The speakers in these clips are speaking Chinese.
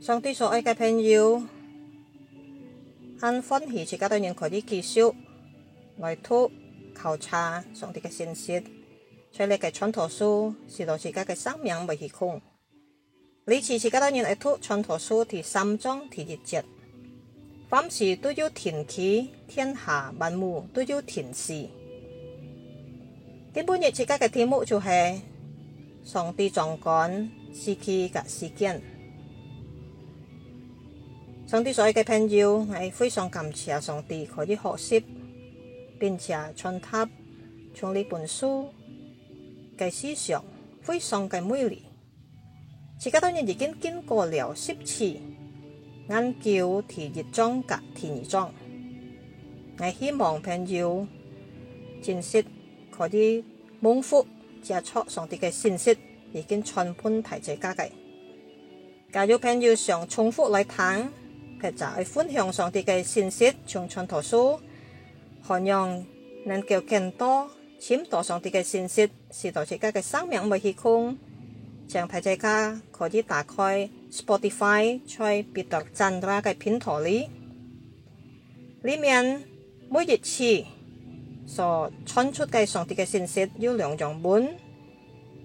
上帝所爱嘅朋友，按欢喜自家对人佢啲技巧来读考察上帝嘅信息，确你嘅传道书是让自家嘅生命未虚空。你次次家对人来读传道书，第三章第二节，凡事都要天起，天下万物都要天视。一本日自家嘅题目就是上帝掌管时期及事件。上啲所有嘅朋友我非常感谢上帝佢以学习，并且传达从呢本书嘅思想非常嘅美丽。自家当然已经经过了十次研究第二章及第二章，我希望朋友珍惜佢以蒙富接触上帝嘅信息已经传播提出家計，假如朋友想重复嚟谈。百家 iPhone 上的讯息、从传图书、弘扬南教更多品味到上等的信息，是大家的生命不虚空。像大家可以打开 Spotify，在别的站的个频里，里面每一次所传出的上等的信息有两种本，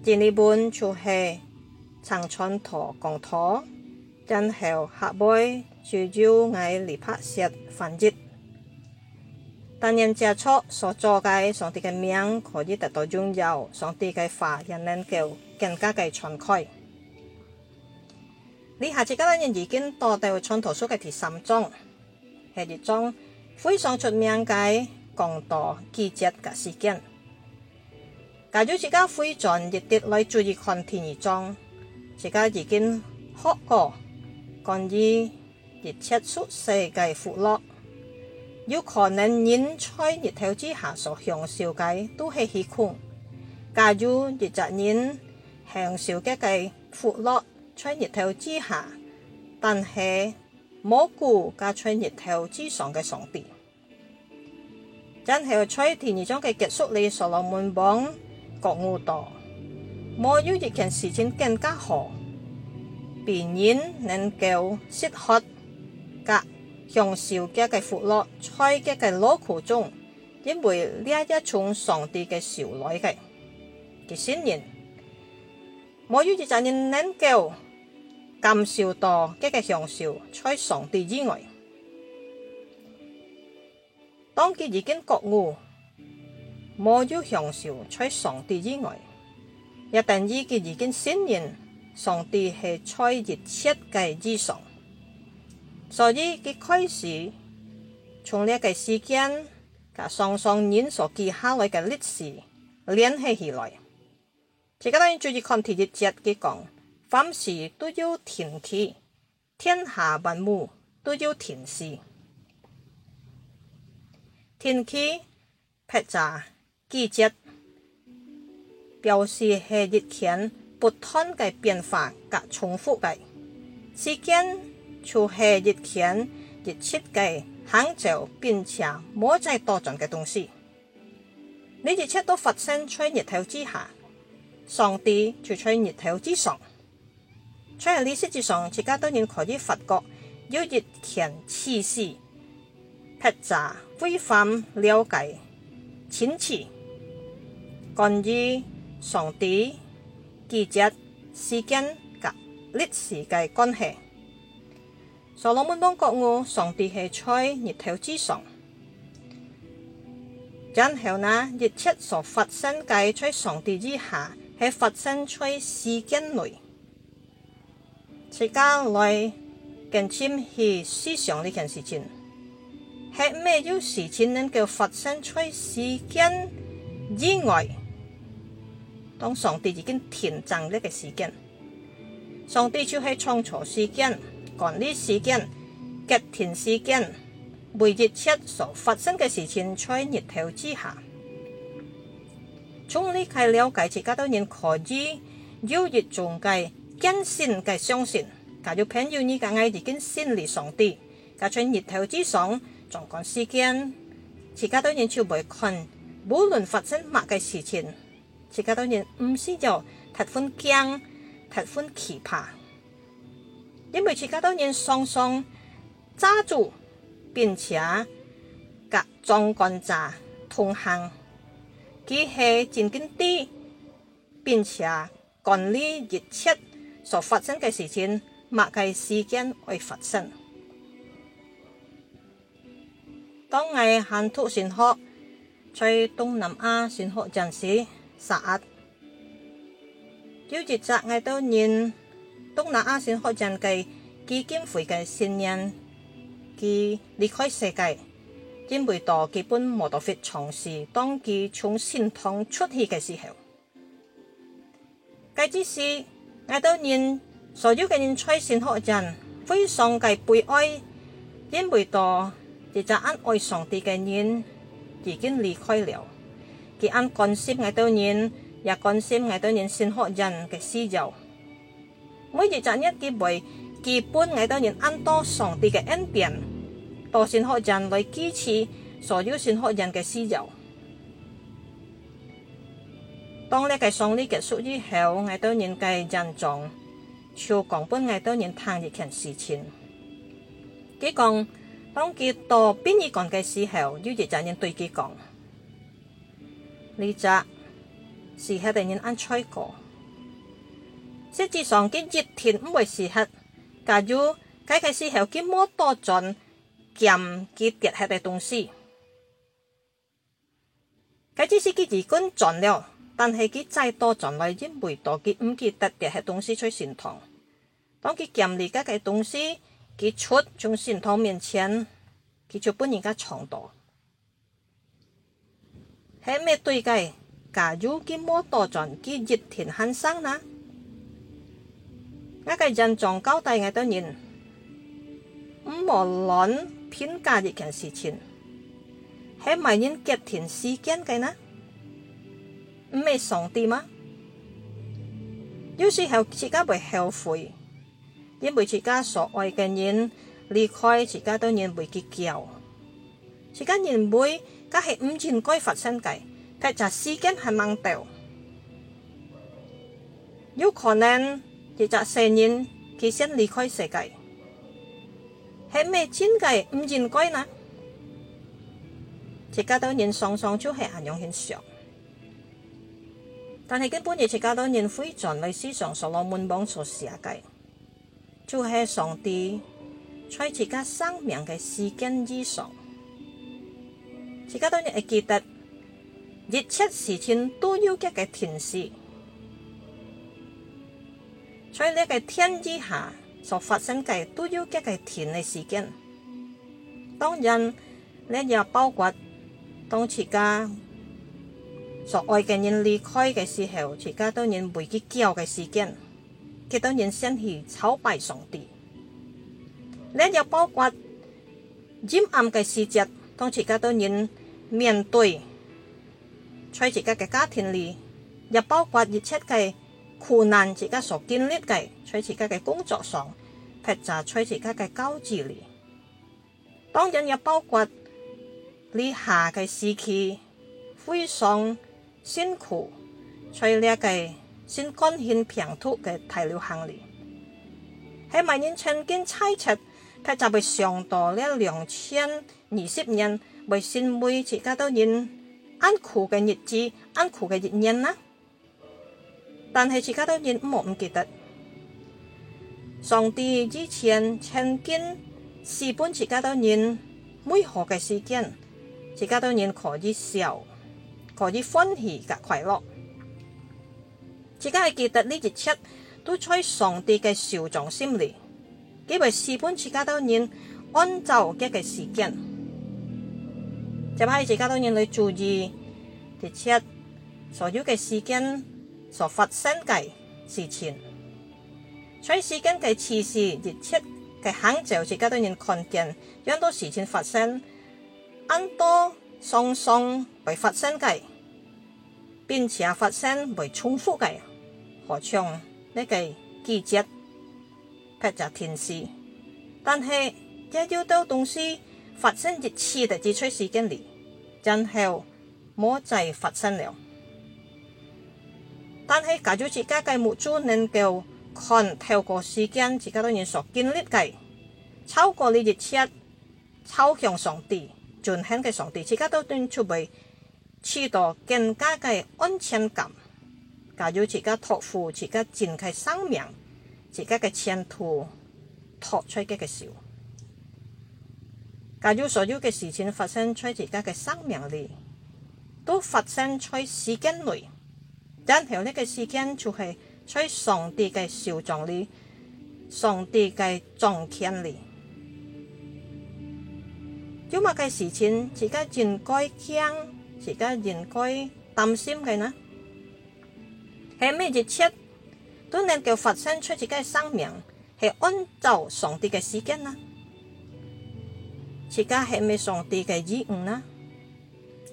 第一本就是长春图、讲图，然后下背。少少爱離，拍摄繁殖。但人唔出所做嘅上帝嘅名可以得到拥有，上帝嘅话也能够更加嘅传开。你下次覺人已经多到创图书嘅第三章，係一種非常出名嘅共到季节嘅事件。假如自家非常热烈来注意看第二種，自家已经学过关于。热切缩设计脱乐。有可能人在日头之下所享受嘅都系虚空；假如热着人享受嘅嘅脱落在日头之下，但系蘑菇加在日头之上嘅上边，真系在田野中嘅结束里所罗门绑觉悟多。冇有一件事情更加好，比人能够适合。格向少嘅嘅苦乐，在嘅嘅老苦中，因为呢一种上帝嘅少来嘅嘅信仰，冇有一阵人能够感受到嘅嘅享受在上帝以外。当佢已经觉悟，冇有享受在上帝以外，一定以佢已经信仰上帝系在一切嘅之上。所以佢开始从呢个個時甲上上年所记下来嘅历史联系起来。而个大注意看第一節佢讲，凡事都要停气，天下万物都要停時。天气、氣候、季节，表示係日間不斷嘅变化甲重复嘅時間。就系一强一设计，很就并且冇再多层的东西。你一切都发生在日头之下，上帝就在日头之上。在历史之上，自家当然可以发觉有一强趋势、爆炸、规范、了解、浅次，关于上帝、季节、时间及历史嘅关系。所罗门王国奥上帝系在日头之上，然后呢？一切所发生计在上帝之下，系发生在世间内。而间内更签系思想呢件事情，系咩要事情呢？叫发生在世间之外，当上帝已经填尽呢个时间，上帝就系创造时间。讲呢事件，吉田事件，每日七所发生嘅事情，在喺日头之下。从呢界了解，自家当然可以优越，仲界坚信嘅相信。假如朋友呢个爱已经心离上地，假取日头之上，仲讲事件，自家当然就会困。无论发生乜嘅事情，自家当然唔需要特欢惊，特欢期盼。因为其他都人双双揸住，并且甲中观察同行，佢系真紧啲，并且管理日出所发生嘅事情，默计时间会发生。当我行出船学，在东南亚船学阵时，十压，纠结集我都认。东南亚新发展嘅基金会嘅信人，佢离开世界，因为道基本冇得去从事当佢从心堂出去嘅时候，该之时，爱到人所有嘅人在新发展非常嘅悲哀，因为道一只按爱上帝嘅人已经离开了，佢按关心爱到人，也关心爱到人新发展嘅需要。每日站一結为基本爱都人按多上帝嘅恩典，多算好人为支持，所有算好人嘅私有。当呢个上礼结束以后，爱當人計人仲，就讲本爱當人谈一件事情。佢讲，当佢到殡仪馆嘅时候，要站人对佢讲：，呢咋是佢哋人按吹过。实际上佢一天唔会食，假如佢嘅时候佢冇多准兼佢跌下的东西，佢只是佢自己准了，但系佢再多准来因为到佢唔记得跌下东西出神堂。当佢兼而家嘅东西佢出从神堂面前，佢就本人家藏到。系咩对计？假如佢冇多准佢一天很生呢？那个人撞交底嘅多人，无论评价一件事情，系咪因隔断事件嘅呢？唔系上帝吗？有时后自家会后悔，因为自家所爱嘅人离开，自家当然会结交。自家人会假系唔愿该发生计，但就事件系盲掉，有可能。一家四年，佢先离开世界，系咩境界唔见改啦？一家多人丧丧就系咁样现象，但系根本一家多人非常类似想，所罗门帮助设计，就系上帝在自己生命嘅时间之上，一家多人会记得一切事情都有一个天使。所以呢個天之下所發生嘅，都要一佢填嘅時間。當然，呢又包括當自家所愛嘅人離開嘅時候，自家當然會佢叫嘅時間，佢當然先裏慘悲上帝。呢又包括陰暗嘅時節，當自家當然面對在自家嘅家庭裏，又包括一切嘅。困难自己所经历嘅，在自己嘅工作上，或者在自己嘅交际里，当然也包括你下嘅时期非常辛苦，在呢个新疆欠平土嘅提了行李，喺晚年曾经猜测，撇杂会上到了两千二十年，为先会自己都人安苦嘅日子，安苦嘅日人啦。但係自家當然唔唔記得，上帝之前曾經試本自家當然每何嘅時間，自家當然可以笑，可以歡喜及快樂。自家係記得呢啲出都在上帝嘅手掌心里，佢为試本自家當然按照嘅嘅時間，就喺自己當然嚟注意啲出所有嘅時間。所发生嘅事情，在事件嘅次序日出嘅很就而家多人看见，很多事情发生，很多喪喪会发生嘅，并且发生为重复嘅，何況呢个季者拍着天視，但系一朝到东西发生一次的就喺事件里，然后冇再发生了。但係，假如自家嘅每週能夠透過時間，自家都要所經歷嘅，超過你嘅一切，超向上帝，盡向嘅上帝，自家都端出嚟，取得更加嘅安全感。假如自家托付自家自己生命，自家嘅前途，托出嘅嘅手。假如所有嘅事情發生在自己嘅生命裏，都發生在時間裏。但系那呢个事件就系在上帝嘅受造里、上帝嘅创权里，有乜嘅事情？自家应该惊，自家应该担心嘅呢？系咩一切都能够发生出自己嘅生命，系按照上帝嘅时间呢？而家系咪上帝嘅义务呢？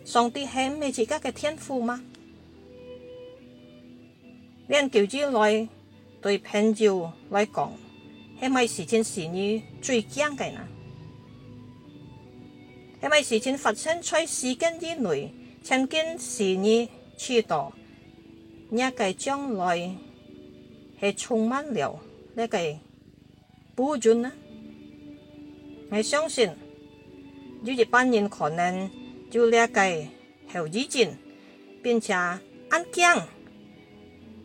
上帝系咪自家嘅天赋吗？跟住之来，对朋友来讲，系咪事情是你最惊嘅呢？系咪事情发生在时间之内，曾经是你处到，你嘅将来系充满了呢个保障啊！我相信呢一班人可能就呢个后遗症，并且安详。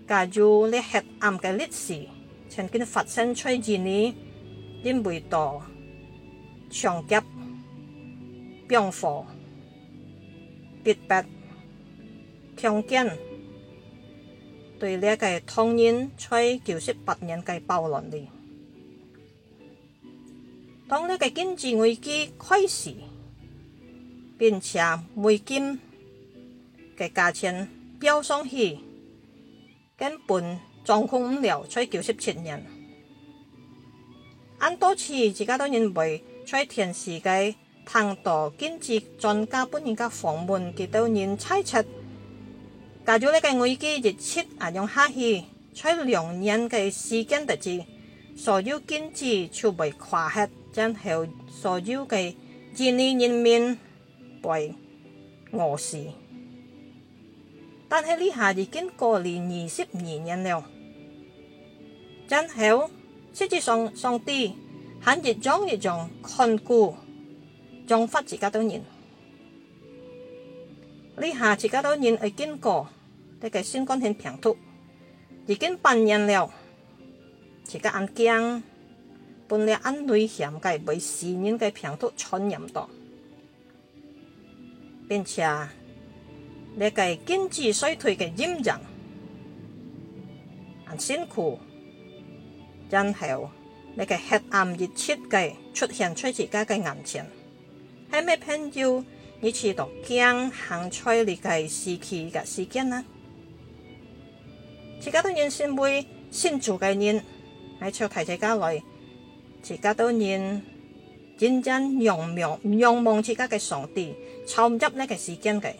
假如汝黑暗的历史曾经发生，即一年汝未到抢劫、报火、逼迫、强奸，对汝诶童年，在九十八年诶暴乱里，当你诶金融危机开始，并且每斤诶价钱飙升起。根本掌控不了，才九十七人。很多次，自家都认为在全时界探索经济专家幫人家访问，佢都认猜测。假如呢个外机日切啊用下氣，在两年嘅时间度住，所有经持就未垮陷，然后所有嘅印尼人民被饿死。但係呢下已經過年二十二年了，真好。甚至上上啲，肯越長越長看顧，長翻自己多年。呢下自己多年係經過啲嘅新冠肺突，已經半年了，自家新惊，本嚟安陲嫌佢被時人該平突傳唔到，并且。你个经济衰退阴影，很辛苦真好。你个黑暗日切嘅出现在自家嘅眼前，係咩朋友？你去到江行出你嘅时期嘅时间呢？自家都人先会先做嘅人，喺出睇住家來，自家认人真正仰望仰望自家嘅上帝，操執呢个时间嘅。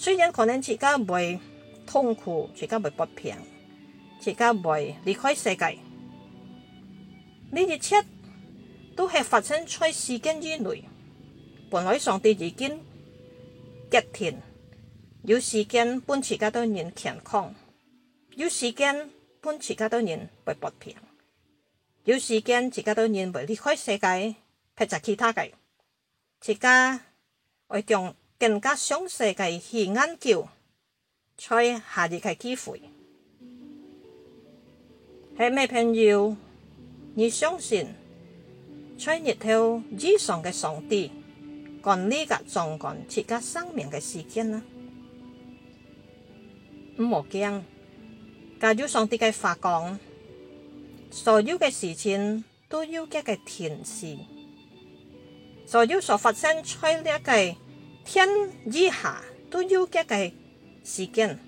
虽然可能自家袂痛苦，自家袂不平，自家袂离开世界，呢一切都系发生在时间之内。本来上帝已经决定，有时间帮自家多人健康，有时间帮自家多人袂不平，有时间自家都人袂离开世界，撇杂其他嘅，自家会将。更加详细嘅祈安叫，在夏日嘅机会，系咩朋友？你相信，在日头以上嘅上帝管理嘅状况，涉及生命嘅事件呢？唔好惊，靠上帝嘅发讲，所有嘅事情都要一个嘅天所有所发生出呢一个。天底下都有嘅个事件，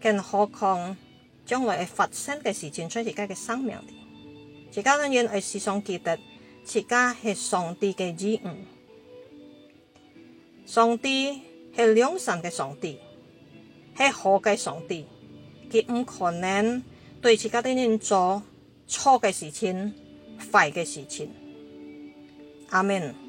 更何况将来会发生嘅事情，出自己嘅生命。自己当然系时常记得，自己系上帝嘅子女，上帝系良善嘅上帝，系好解上帝？佢唔可能对自己啲人做错嘅事情、坏嘅事情。阿门。